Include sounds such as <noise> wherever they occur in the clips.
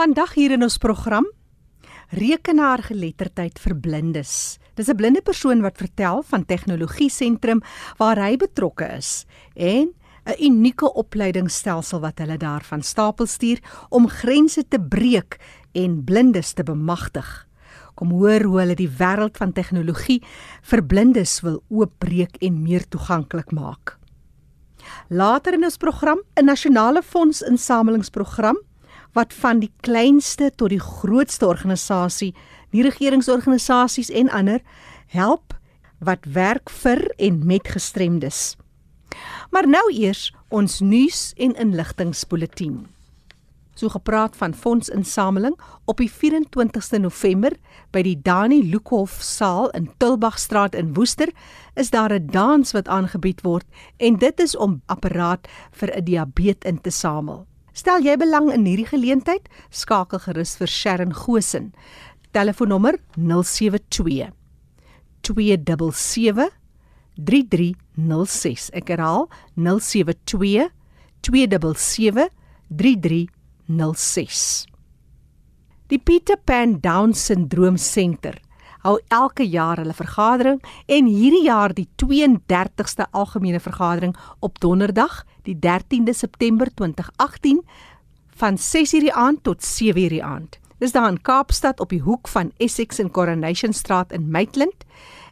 Vandag hier in ons program rekenaargeletterdheid vir blindes. Dis 'n blinde persoon wat vertel van tegnologie sentrum waar hy betrokke is en 'n unieke opleidingsstelsel wat hulle daarvan stapel stuur om grense te breek en blindes te bemagtig. Kom hoor hoe hulle die wêreld van tegnologie vir blindes wil oopbreek en meer toeganklik maak. Later in ons program 'n nasionale fondsinsamelingsprogram wat van die kleinste tot die grootste organisasie, nie regeringsorganisasies en ander help wat werk vir en met gestremdes. Maar nou eers ons nuus en inligtingspulsatien. So gepraat van fondsinsameling op die 24ste November by die Dani Lukhof saal in Tulbagstraat in Woester is daar 'n dans wat aangebied word en dit is om apparaat vir 'n diabetes in te samel. Stel jy belang in hierdie geleentheid, skakel gerus vir Sharon Gosen. Telefoonnommer 072 277 3306. Ek herhaal 072 277 3306. 06. Die Peter Pan Down Syndroom Center hou elke jaar hulle vergadering en hierdie jaar die 32ste algemene vergadering op Donderdag, die 13de September 2018 van 6:00 die aand tot 7:00 die aand. Dis daar in Kaapstad op die hoek van Essex en Coronation Straat in Maitland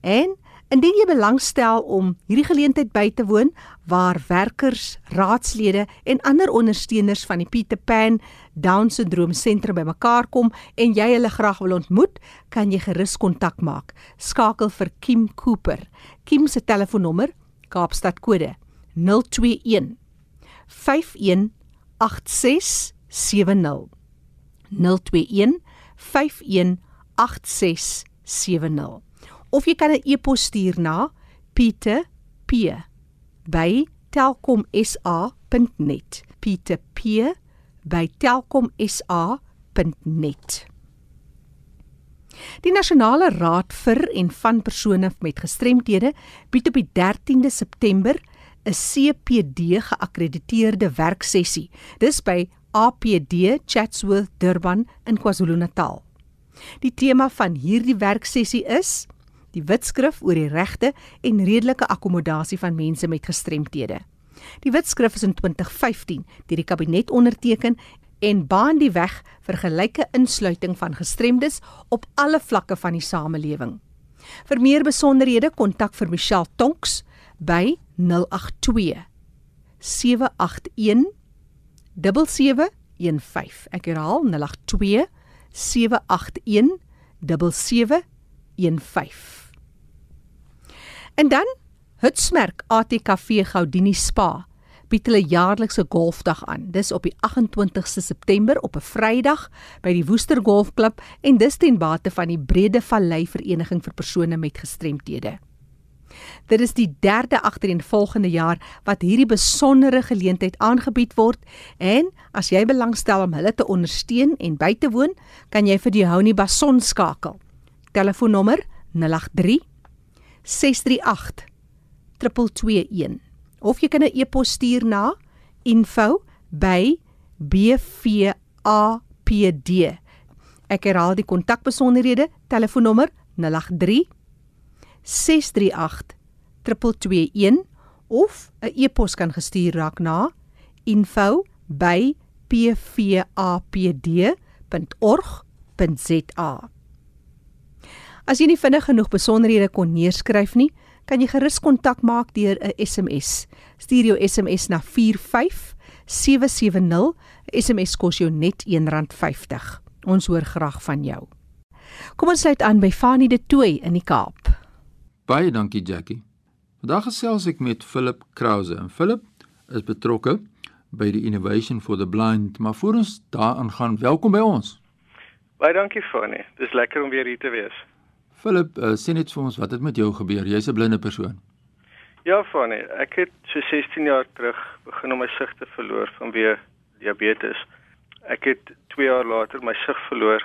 en Indien jy belangstel om hierdie geleentheid by te woon waar werkers, raadslede en ander ondersteuners van die Peter Pan Down Syndroom sentrum bymekaar kom en jy hulle graag wil ontmoet, kan jy gerus kontak maak. Skakel vir Kim Cooper. Kim se telefoonnommer Kaapstad kode 021 518670 021 518670 of jy kan 'n e-pos stuur na peter.p@telkomsa.net peter.p@telkomsa.net Die Nasionale Raad vir en van persone met gestremthede bied op die 13de September 'n CPD geakkrediteerde werksessie. Dis by APD Chatsworth Durban in KwaZulu-Natal. Die tema van hierdie werksessie is die wetskrif oor die regte en redelike akkommodasie van mense met gestremthede. Die wetskrif is in 2015 deur die kabinet onderteken en baan die weg vir gelyke insluiting van gestremdes op alle vlakke van die samelewing. Vir meer besonderhede kontak vir Michelle Tonks by 082 781 7715. Ek herhaal 082 781 7715. En dan Hutsmerk ATKV Gaudini Spa bied hulle jaarlikse golfdag aan. Dis op die 28ste September op 'n Vrydag by die Woester Golfklub en dis ten bate van die Brede Vallei Vereniging vir persone met gestremthede. Dit is die derde agtereenvolgende jaar wat hierdie besondere geleentheid aangebied word en as jy belangstel om hulle te ondersteun en by te woon, kan jy vir die Hounie Bason skakel. Telefoonnommer 083 638 221 of jy kan 'n e-pos stuur na info@bvapd. Ek herhaal die kontakbesonderhede, telefoonnommer 083 638 221 of 'n e-pos kan gestuur raak na info@pvapd.org.za. As jy nie vinnig genoeg besonderhede kon neerskryf nie, kan jy gerus kontak maak deur 'n SMS. Stuur jou SMS na 45770. SMS kos jou net R1.50. Ons hoor graag van jou. Kom ons sluit aan by Fanie de Tooi in die Kaap. Baie dankie Jackie. Vandag gesels ek met Philip Krause en Philip is betrokke by die Innovation for the Blind, maar voor ons daaraan gaan, welkom by ons. Baie dankie Fanie. Dis lekker om weer hier te wees. Philip, uh, sê net vir ons wat het met jou gebeur? Jy's 'n blinde persoon. Ja, Fanny, ek het so 16 jaar terug begin om my sig te verloor vanweë diabetes. Ek het 2 jaar later my sig verloor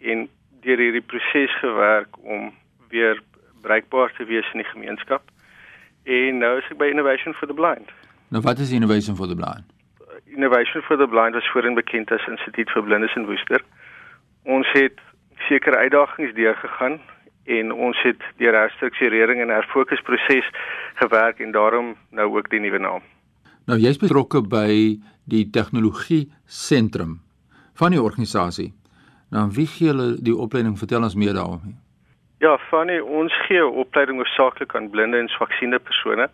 en deur hierdie proses gewerk om weer bereikbaar te wees in die gemeenskap. En nou is ek by Innovation for the Blind. Nou wat is Innovation for the Blind? Innovation for the Blind was voorheen bekend as Instituut vir Blindes in Woester. Ons het sekere uitdagings deurgegaan en ons het deur herstrukturering en herfokusproses gewerk en daarom nou ook die nuwe naam. Nou jy's betrokke by die tegnologie sentrum van die organisasie. Nou wie gee hulle die opleiding? Vertel ons meer daaroor. Ja, Fanny, ons gee opleiding hoofsaaklik aan blinde en swaksiende persone.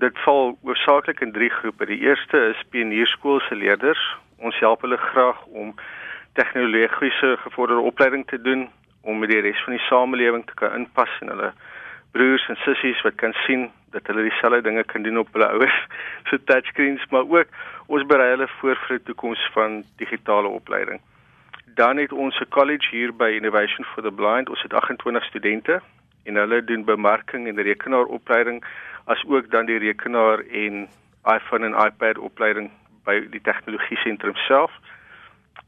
Dit val hoofsaaklik in drie groepe. Die eerste is pionierskoolse leerders. Ons help hulle graag om tegnologiese gevorderde opleiding te doen om met die res van die samelewing te kan inpas en hulle broers en sissies wat kan sien dat hulle dieselfde dinge kan doen op hulle ouers <laughs> se so touchscreens, maar ook ons berei hulle voor vir 'n toekoms van digitale opleiding. Dan het ons 'n college hier by Innovation for the Blind. Ons het 28 studente en hulle doen bemarking en rekenaaropleiding as ook dan die rekenaar en iPhone en iPad opleiding by die tegnologie sentrum self.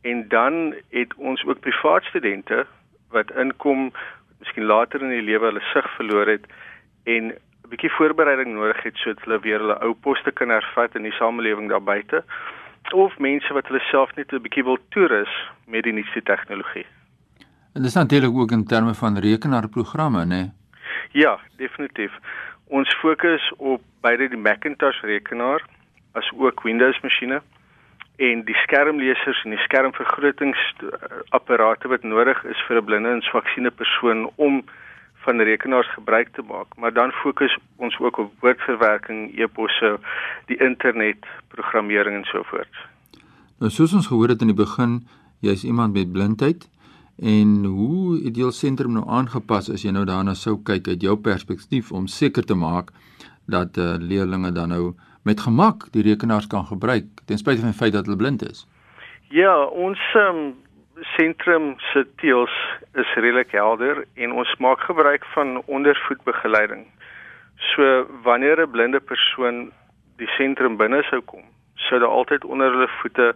En dan het ons ook privaat studente wat inkom miskien later in die lewe hulle sig verloor het en 'n bietjie voorbereiding nodig het sodat hulle weer hulle ou poste kan hervat in die samelewing daar buite of mense wat hulle self net 'n bietjie wil toerus met die nuutste tegnologie. En dis natuurlik ook in terme van rekenaarprogramme, né? Ja, definitief. Ons fokus op beide die Macintosh rekenaar as ook Windows masjiene en die skermlesers en die skermvergrotingsapparate wat nodig is vir 'n blinde en swaksiende persoon om van rekenaars gebruik te maak, maar dan fokus ons ook op woordverwerking, e-posse, die internet, programmering en so voort. Nou soos ons gehoor het in die begin, jy's iemand met blindheid en hoe het jy sentrum nou aangepas as jy nou daarna sou kyk uit jou perspektief om seker te maak dat uh, leerders dan nou met gemak die rekenaars kan gebruik ten spyte van die feit dat hulle blind is. Ja, ons um, sentrum se teels is redelik helder en ons maak gebruik van ondervoetbegeleiding. So wanneer 'n blinde persoon die sentrum binne sou kom, sou daar altyd onder hulle voete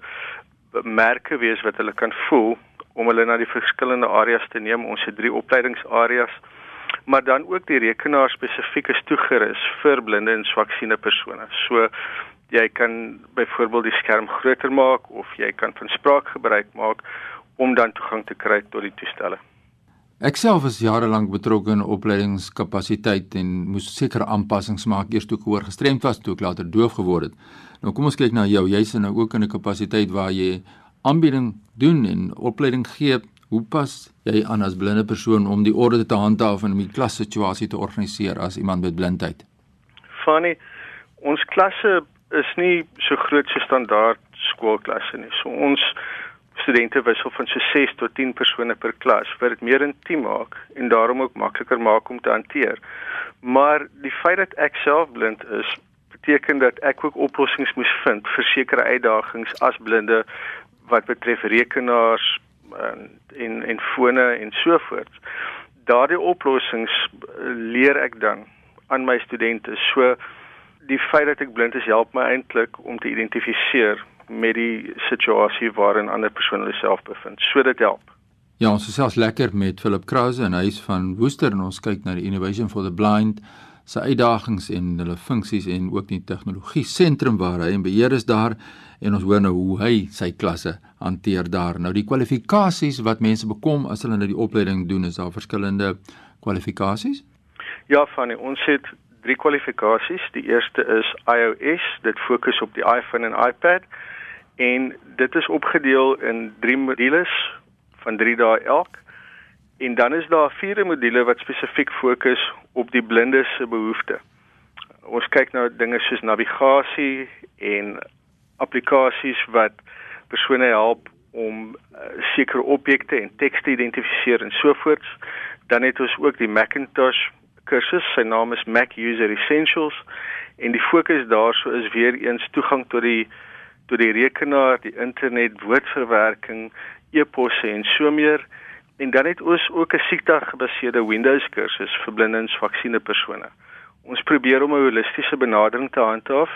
merke wees wat hulle kan voel om hulle na die verskillende areas te neem. Ons het drie opleidingsareas maar dan ook die rekenaar spesifiek is toegerus vir blinde en swaksiende persone. So jy kan byvoorbeeld die skerm groter maak of jy kan van spraak gebruik maak om dan toegang te kry tot die toestelle. Ek self was jare lank betrokke in opleidingskapasiteit en moes sekere aanpassings maak eers toe ek hoor gestremd was toe ek later doof geword het. Nou kom ons kyk na jou. Jy's nou ook in 'n kapasiteit waar jy aanbieding doen en opleiding gee Hoe pas jy aan as blinde persoon om die orde te handhaaf en om die klassituasie te organiseer as iemand met blindheid? Funny, ons klasse is nie so groot so standaard skoolklasse nie. So ons studente wissel van so 6 tot 10 persone per klas wat dit meer intiem maak en daarom ook makliker maak om te hanteer. Maar die feit dat ek self blind is, beteken dat ek ook oplossings moes vind vir sekere uitdagings as blinde wat betref rekenaars, en en, en fone en so voort. Daardie oplossings leer ek dan aan my studente. So die feit dat ek blind is help my eintlik om te identifiseer met die situasie waarin ander persone hulle self bevind. So dit help. Ja, ons is selfs lekker met Philip Krause en hy is van Woester en ons kyk na die Innovation for the Blind se uitdagings en hulle funksies en ook die tegnologie sentrum waar hy en beheer is daar en ons hoor nou hoe hy sy klasse hanteer daar. Nou die kwalifikasies wat mense bekom as hulle nou die opleiding doen, is daar verskillende kwalifikasies? Ja, van ons het drie kwalifikasies. Die eerste is iOS, dit fokus op die iPhone en iPad en dit is opgedeel in drie modules van 3 dae elk. En dan is daar vier module wat spesifiek fokus op die blindes se behoeftes. Ons kyk na dinge soos navigasie en applikasies wat persone help om uh, sekere objekte en teks te identifiseer en so voort. Dan het ons ook die Macintosh kursus. Sy naam is Mac User Essentials en die fokus daarso is weer eens toegang tot die tot die rekenaar, die internet, woordverwerking, e-posse en so meer. En dan het ons ook 'n siektegebaseerde Windows kursus vir swaksiende persone. Ons probeer om 'n holistiese benadering te handhaaf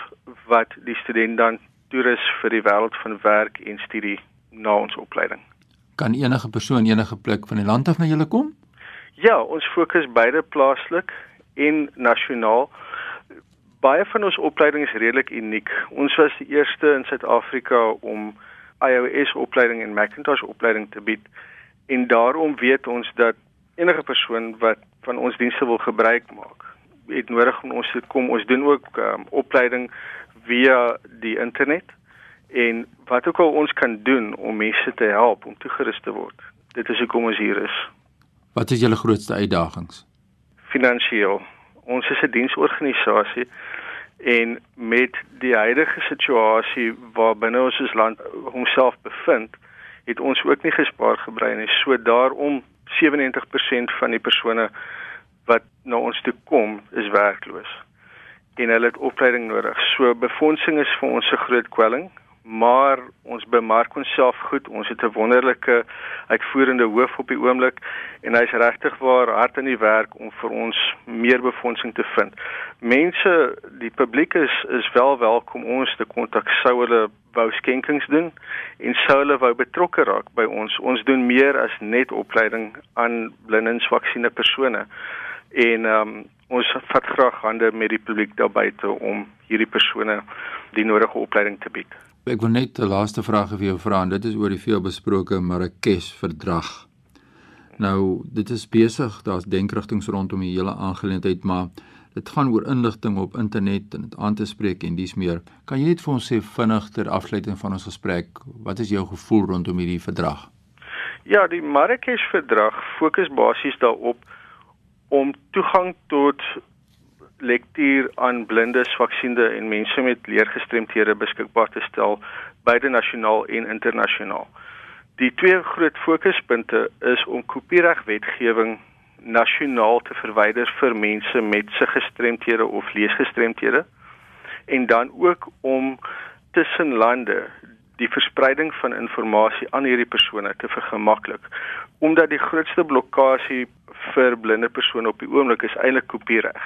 wat die student dan toerus vir die wêreld van werk en studie na ons opleiding. Kan enige persoon enige plek van die land af na julle kom? Ja, ons fokus beide plaaslik en nasionaal. baie van ons opleidings is redelik uniek. Ons was die eerste in Suid-Afrika om iOS opleiding en Macintosh opleiding te bied. En daarom weet ons dat enige persoon wat van ons dienste wil gebruik maak, het nodig om ons te kom. Ons doen ook um, opleiding via die internet en wat ook al ons kan doen om mense te help om toegerus te word. Dit is hoekom ons hier is. Wat is julle grootste uitdagings? Finansieel. Ons is 'n diensorganisasie en met die huidige situasie waarbinne ons as land homself bevind, het ons ook nie gespaar gebrei nie. So daarom 97% van die persone wat na ons toe kom, is werkloos en hulle het opleiding nodig. So befondsing is vir ons 'n groot kwelling maar ons bemark onsself goed. Ons het 'n wonderlike uitvoerende hoof op die oomblik en hy's regtig waar hard aan die werk om vir ons meer befondsing te vind. Mense, die publiek is is wel welkom ons te kontak sou hulle wou skenkings doen en sou hulle wou betrokke raak by ons. Ons doen meer as net opleiding aan blinde en swaksiende persone. En ehm um, ons vat graag hande met die publiek daar buite om hierdie persone die nodige opleiding te bied. Ek wil net 'n laaste vraag vir jou vra en dit is oor die veelbesproke Marrakesh verdrag. Nou, dit is besig, daar's denkrigtinge rondom die hele aangeleentheid, maar dit gaan oor inligting op internet en dit aan te spreek en dis meer. Kan jy net vir ons sê vinnig ter afsluiting van ons gesprek, wat is jou gevoel rondom hierdie verdrag? Ja, die Marrakesh verdrag fokus basies daarop om toegang tot lektuur aan blindes, swaksiende en mense met leergestremthede beskikbaar te stel beide nasionaal en internasionaal. Die twee groot fokuspunte is om kopieregwetgewing nasionaal te verwyder vir mense met se gestremthede of leesgestremthede en dan ook om tussen lande die verspreiding van inligting aan hierdie persone te vergemaklik omdat die grootste blokkade vir blinde persone op die oomblik is eintlik kopiereg.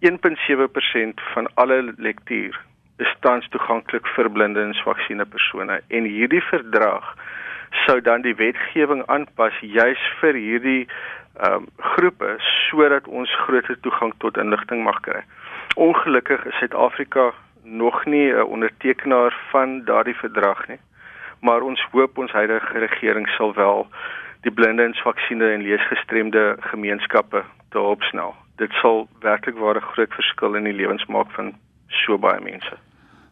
1.7% van alle lektuur is tans toeganklik vir blinde en swaksiende persone en hierdie verdrag sou dan die wetgewing aanpas juis vir hierdie ehm um, groepe sodat ons groter toegang tot inligting mag kry. Ongelukkig is Suid-Afrika nog nie 'n ondertekenaar van daardie verdrag nie. Maar ons hoop ons huidige regering sal wel die blinde en swaksiende en leesgestremde gemeenskappe te opsnel dit sal werklik waar 'n groot verskil in die lewens maak van so baie mense.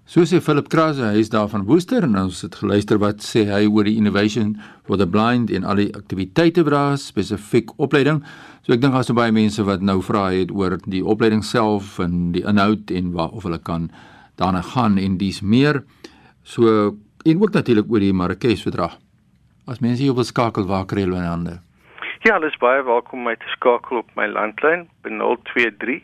So sê Philip Krause, hy is daar van Woester en ons het geluister wat sê hy oor die innovation for the blind en al die aktiwiteite wat daar spesifiek opleiding. So ek dink daar's baie mense wat nou vra het oor die opleiding self en die inhoud en waar of hulle kan daarna gaan en dis meer. So en ook natuurlik oor die Marrakesh verdrag. As mense hier wil skakel, waar kry hulle hande? Ja, hulle is baie welkom om my te skakel op my landlyn by 023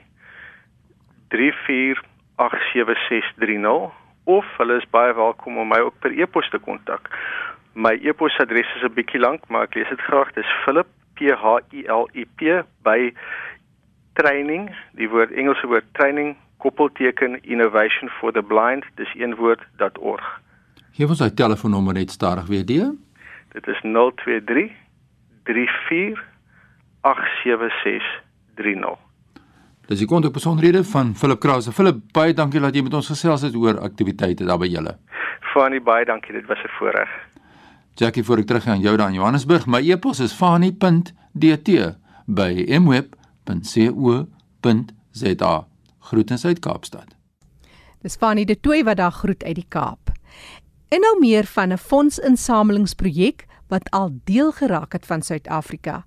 3487630 of hulle is baie welkom om my ook per e-pos te kontak. My e-posadres is 'n bietjie lank, maar ek lees dit graag. Dis Philip P H I L I P by training, die woord Engelse woord training koppelteken innovation for the blind, dis een woord.org. Hier was hy telefoonnommer net stadig weer die. Dit is 023 0836348630. Dis die kontak besonderhede van Philip Krause. Philip, baie dankie dat jy met ons gesels het oor aktiwiteite daar by julle. Fani, baie dankie. Dit was 'n voorreg. Jackie, voor ek teruggaan jou daar in Johannesburg, my e-pos is fani.dt by mweb.co.za. Groetens uit Kaapstad. Dis Fani de Tooi wat daar groet uit die Kaap. En nou meer van 'n fondsinsamelingsprojek wat al deel geraak het van Suid-Afrika.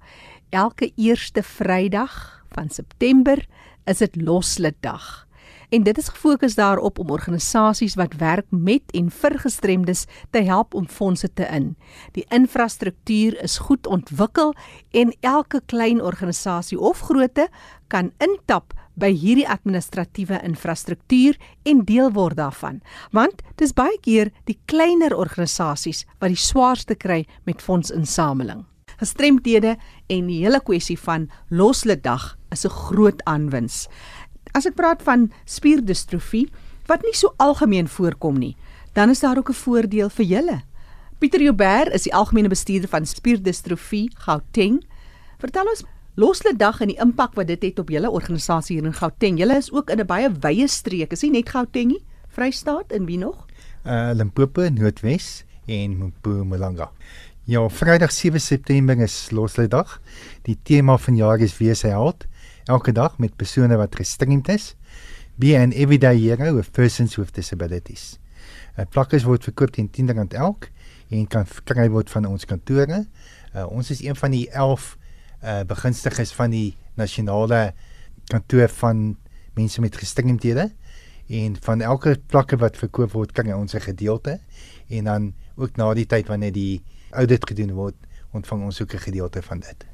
Elke eerste Vrydag van September is dit Loslitdag. En dit is gefokus daarop om organisasies wat werk met en vir gestremdes te help om fondse te in. Die infrastruktuur is goed ontwikkel en elke klein organisasie of grootte kan intap by hierdie administratiewe infrastruktuur en deel word daarvan. Want dis baie keer die kleiner organisasies wat die swaarste kry met fondsinsameling. Gestremdhede en die hele kwessie van loslitdag is 'n groot aanwins. As ek praat van spierdistrofie wat nie so algemeen voorkom nie, dan is daar ook 'n voordeel vir julle. Pieter Joubert is die algemene bestuurder van spierdistrofie Gauteng. Vertel ons Loslede dag en die impak wat dit het op julle organisasie hier in Gauteng. Julle is ook in 'n baie wye streek, is nie net Gauteng nie, Vrystaat en wie nog? Uh Limpopo, Noordwes en Mpumalanga. Ja, Vrydag 7 September is Loslede dag. Die tema van jaar is wees hy held. Elke dag met persone wat gestremd is. Be an everyday hero with persons with disabilities. Uh, plakkers word verkoop teen R10 elk en kan verkry word van ons kantore. Uh, ons is een van die 11 uh, begunstigdes van die nasionale kantoor van mense met gestremdhede en van elke plakke wat verkoop word kan ons 'n gedeelte en dan ook na die tyd wanneer die audit gedoen word ontvang ons ook 'n gedeelte van dit.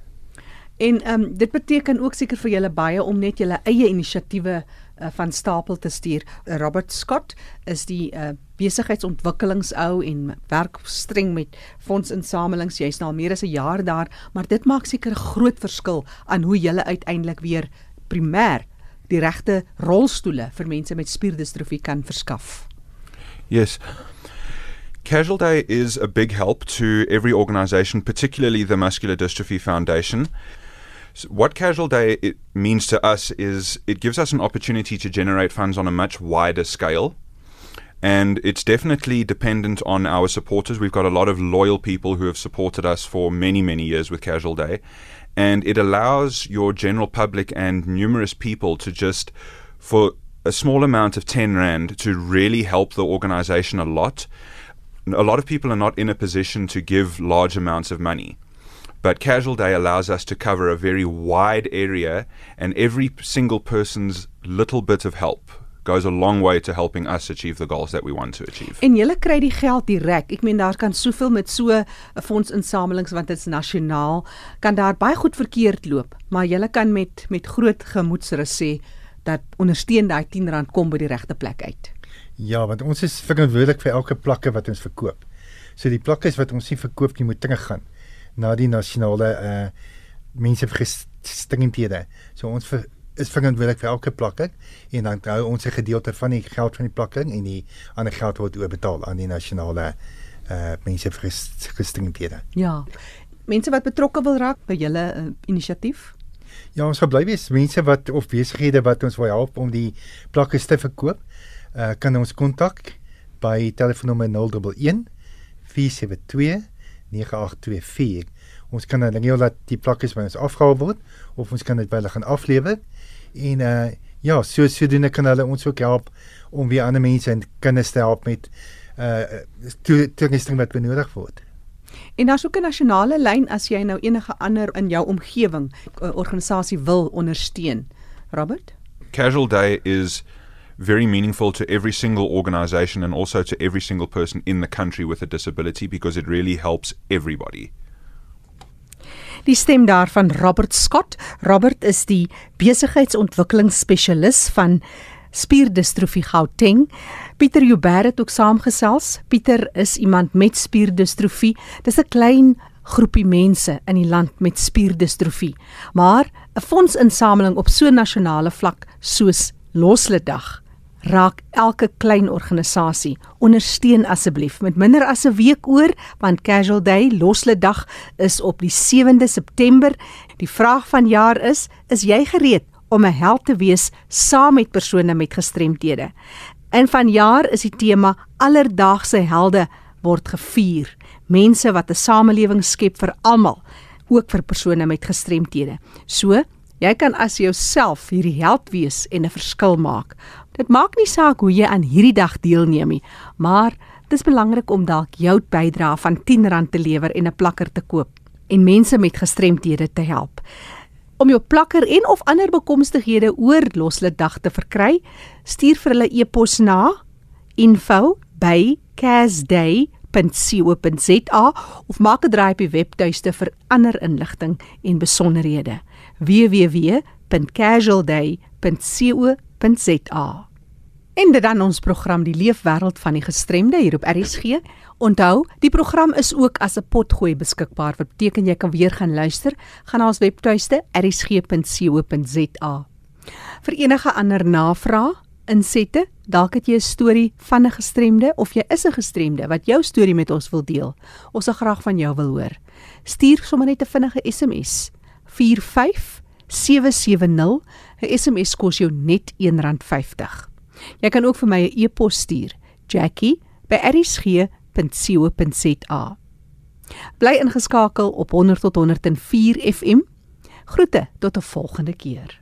En ehm um, dit beteken ook seker vir julle baie om net julle eie inisiatiewe uh, van stapel te stuur. Robert Scott is die uh, besigheidsontwikkelingsou en werk streng met fondsinsamelings. Jy's nou al meer as 'n jaar daar, maar dit maak seker 'n groot verskil aan hoe jy uiteindelik weer primêr die regte rolstoele vir mense met spierdistrofie kan verskaf. Yes. Casual Day is a big help to every organization, particularly the Muscular Dystrophy Foundation. So what Casual Day it means to us is it gives us an opportunity to generate funds on a much wider scale. And it's definitely dependent on our supporters. We've got a lot of loyal people who have supported us for many, many years with Casual Day. And it allows your general public and numerous people to just, for a small amount of 10 Rand, to really help the organization a lot. A lot of people are not in a position to give large amounts of money. But Casual Day allows us to cover a very wide area, and every single person's little bit of help goes a long way to helping us achieve the goals that we want to achieve. En julle kry die geld direk. Ek meen daar kan soveel met so 'n fondsinsamelings want dit is nasionaal, kan daar baie goed verkeerd loop, maar julle kan met met groot gemoedsrus sê dat ondersteun daai R10 kom by die regte plek uit. Ja, want ons is verantwoordelik vir elke plakke wat ons verkoop. So die plakke wat ons nie verkoop nie moet teruggaan na die nasionale uh mense vir gestremdhede. So ons vir is verantwoordelik vir elke plakking en dan hou ons 'n gedeelte van die geld van die plakking en die ander geld word oorbetaal aan die nasionale uh mense vir gestremdhede. Ja. Mense wat betrokke wil raak by julle uh, inisiatief? Ja, ons bly wees mense wat of besighede wat ons wil help om die plakke te verkoop. Uh kan ons kontak by telefoonnommer 011 472 9824. Ons kan dan net laat die plakke by ons afgehaal word of ons kan dit by hulle gaan aflewer En uh ja, so sodoende kan hulle ons ook help om weer ander mense en kinders te help met uh toerusting wat benodig word. En daar's ook 'n nasionale lyn as jy nou enige ander in jou omgewing uh, organisasie wil ondersteun. Robert? Casual Day is very meaningful to every single organization and also to every single person in the country with a disability because it really helps everybody. Die stem daarvan Robert Scott. Robert is die besigheidsontwikkelingsspesialis van spierdistrofie Gauteng. Pieter Joubert het ook saamgesels. Pieter is iemand met spierdistrofie. Dis 'n klein groepie mense in die land met spierdistrofie. Maar 'n fondsinsameling op so nasionale vlak soos Losledag raak elke klein organisasie. Ondersteun asseblief met minder as 'n week oor want Casual Day losle dag is op die 7de September. Die vraag van jaar is: is jy gereed om 'n held te wees saam met persone met gestremthede? In vanjaar is die tema alledaagse helde word gevier. Mense wat 'n samelewing skep vir almal, ook vir persone met gestremthede. So Jy kan as jouself hierdie held wees en 'n verskil maak. Dit maak nie saak hoe jy aan hierdie dag deelneem nie, maar dit is belangrik om dalk jou bydrae van R10 te lewer en 'n plakker te koop en mense met gestremthede te help. Om jou plakker en of ander bekomstighede oor Loslede dag te verkry, stuur vir hulle e-pos na info@casday.co.za of maak 'n draai op die webtuiste vir ander inligting en besonderhede www.casualday.co.za. En dit dan ons program Die Leefwêreld van die Gestremde hier op RSG. Onthou, die program is ook as 'n potgooi beskikbaar wat beteken jy kan weer gaan luister. Gaan na ons webtuiste rsg.co.za. Vir enige ander navrae, insette, dalk het jy 'n storie van 'n gestremde of jy is 'n gestremde wat jou storie met ons wil deel. Ons sal graag van jou wil hoor. Stuur sommer net 'n vinnige SMS 45770. 'n SMS kos jou net R1.50. Jy kan ook vir my 'n e-pos stuur, jackie@erisg.co.za. Bly ingeskakel op 100 tot 104 FM. Groete tot 'n volgende keer.